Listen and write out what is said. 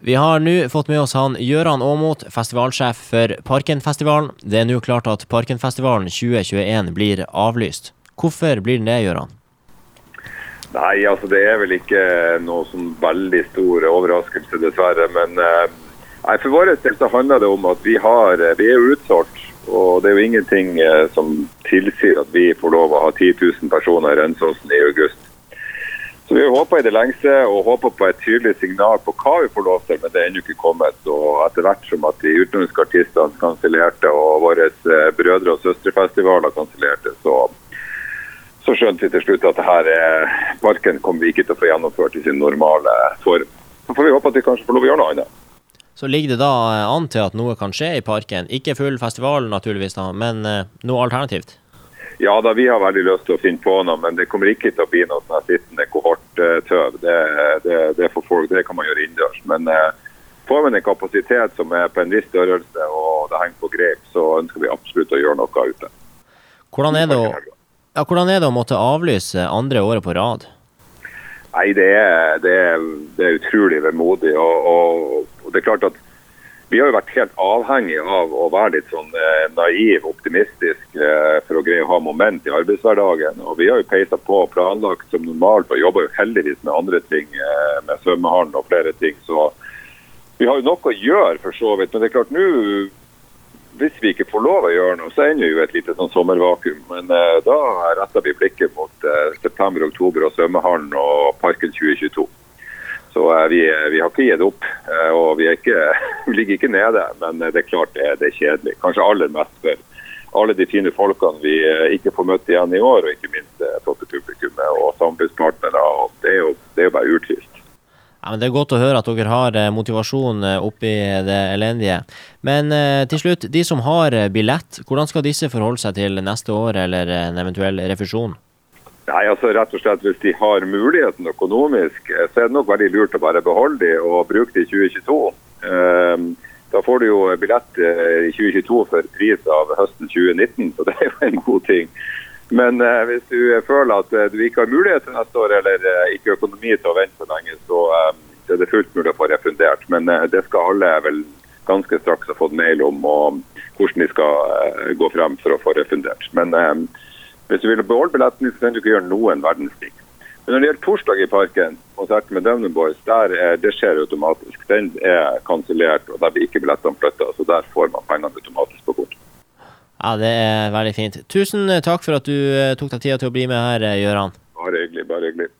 Vi har nå fått med oss han Gøran Aamodt, festivalsjef for Parkenfestivalen. Det er nå klart at Parkenfestivalen 2021 blir avlyst. Hvorfor blir den det, Gøran? Nei, altså det er vel ikke noe sånn veldig stor overraskelse, dessverre. Men eh, nei, for vår del så handler det om at vi, har, eh, vi er utsolgt. Og det er jo ingenting eh, som tilsier at vi får lov å ha 10 000 personer i Rønsåsen i august. Så Vi håper i det lengste og håper på et tydelig signal på hva vi får lov til, men det er ennå ikke kommet. Og Etter hvert som at de utenlandske artistene kansellerte og våre eh, brødre- og søstrefestivaler kansellerte, så, så skjønte vi til slutt at her er, parken kommer vi ikke til å få gjennomført i sin normale form. Så får vi håpe at vi kanskje får lov å gjøre noe annet. Så ligger det da eh, an til at noe kan skje i parken. Ikke full festival naturligvis, da, men eh, noe alternativt? Ja da, vi har veldig lyst til å finne på noe, men det kommer ikke til å bli noe sånn sittende kohorttøv. Det, det, det for folk, det kan man gjøre innendørs. Men eh, får man en kapasitet som er på en viss størrelse og det henger på grep, så ønsker vi absolutt å gjøre noe ute. Hvordan er det å, ja, hvordan er det å måtte avlyse andre året på rad? Nei, det er, det er, det er utrolig vemodig. Og, og, og det er klart at vi har jo vært helt avhengig av å være litt sånn eh, naiv, optimistisk eh, for å greie å ha moment i arbeidshverdagen. Og vi har jo peisa på og planlagt som normalt og jobber jo heldigvis med andre ting, eh, med svømmehallen og flere ting. Så vi har jo nok å gjøre for så vidt. Men det er klart nå hvis vi ikke får lov å gjøre noe, så ender jo et lite sånn sommervakuum. Men eh, da retter vi blikket mot eh, september, oktober og svømmehallen og Parken 2022. Så eh, vi, vi, har ikke gitt opp, eh, og vi, er ikke, vi, ligger ikke nede. Men eh, det er klart det det er kjedelig. Kanskje aller mest for alle de fine folkene vi ikke får møtt igjen i år, og ikke minst det flotte publikummet og samfunnspartnere. Det, er jo, det er jo bare utvist. Ja, men Det er godt å høre at dere har motivasjon oppi det elendige. Men eh, til slutt, de som har billett, hvordan skal disse forholde seg til neste år eller en eventuell refusjon? Nei, altså rett og slett Hvis de har muligheten økonomisk, eh, så er det nok veldig lurt å bare beholde de og bruke de i 2022. Um, da får du jo billett eh, i 2022 for pris av høsten 2019, så det er jo en god ting. Men uh, hvis du føler at uh, du ikke har mulighet til neste år, eller ikke økonomi til å vente så lenge, så er det fullt mulig å få refundert. Men det skal alle vel ganske straks ha fått mail om og, hvordan de skal gå frem for å få refundert. Men hvis du vil beholde billetten, så kan du ikke gjøre noen verdens ting. Men når det gjelder torsdag i Parken, konserten med Downer Boys, der er, det skjer automatisk. Den er kansellert, og der blir ikke billettene flytta. Så der får man pengene automatisk på kort. Ja, det er veldig fint. Tusen takk for at du eh, tok deg tida til å bli med her, eh, Gøran. Bare hyggelig. Bare hyggelig.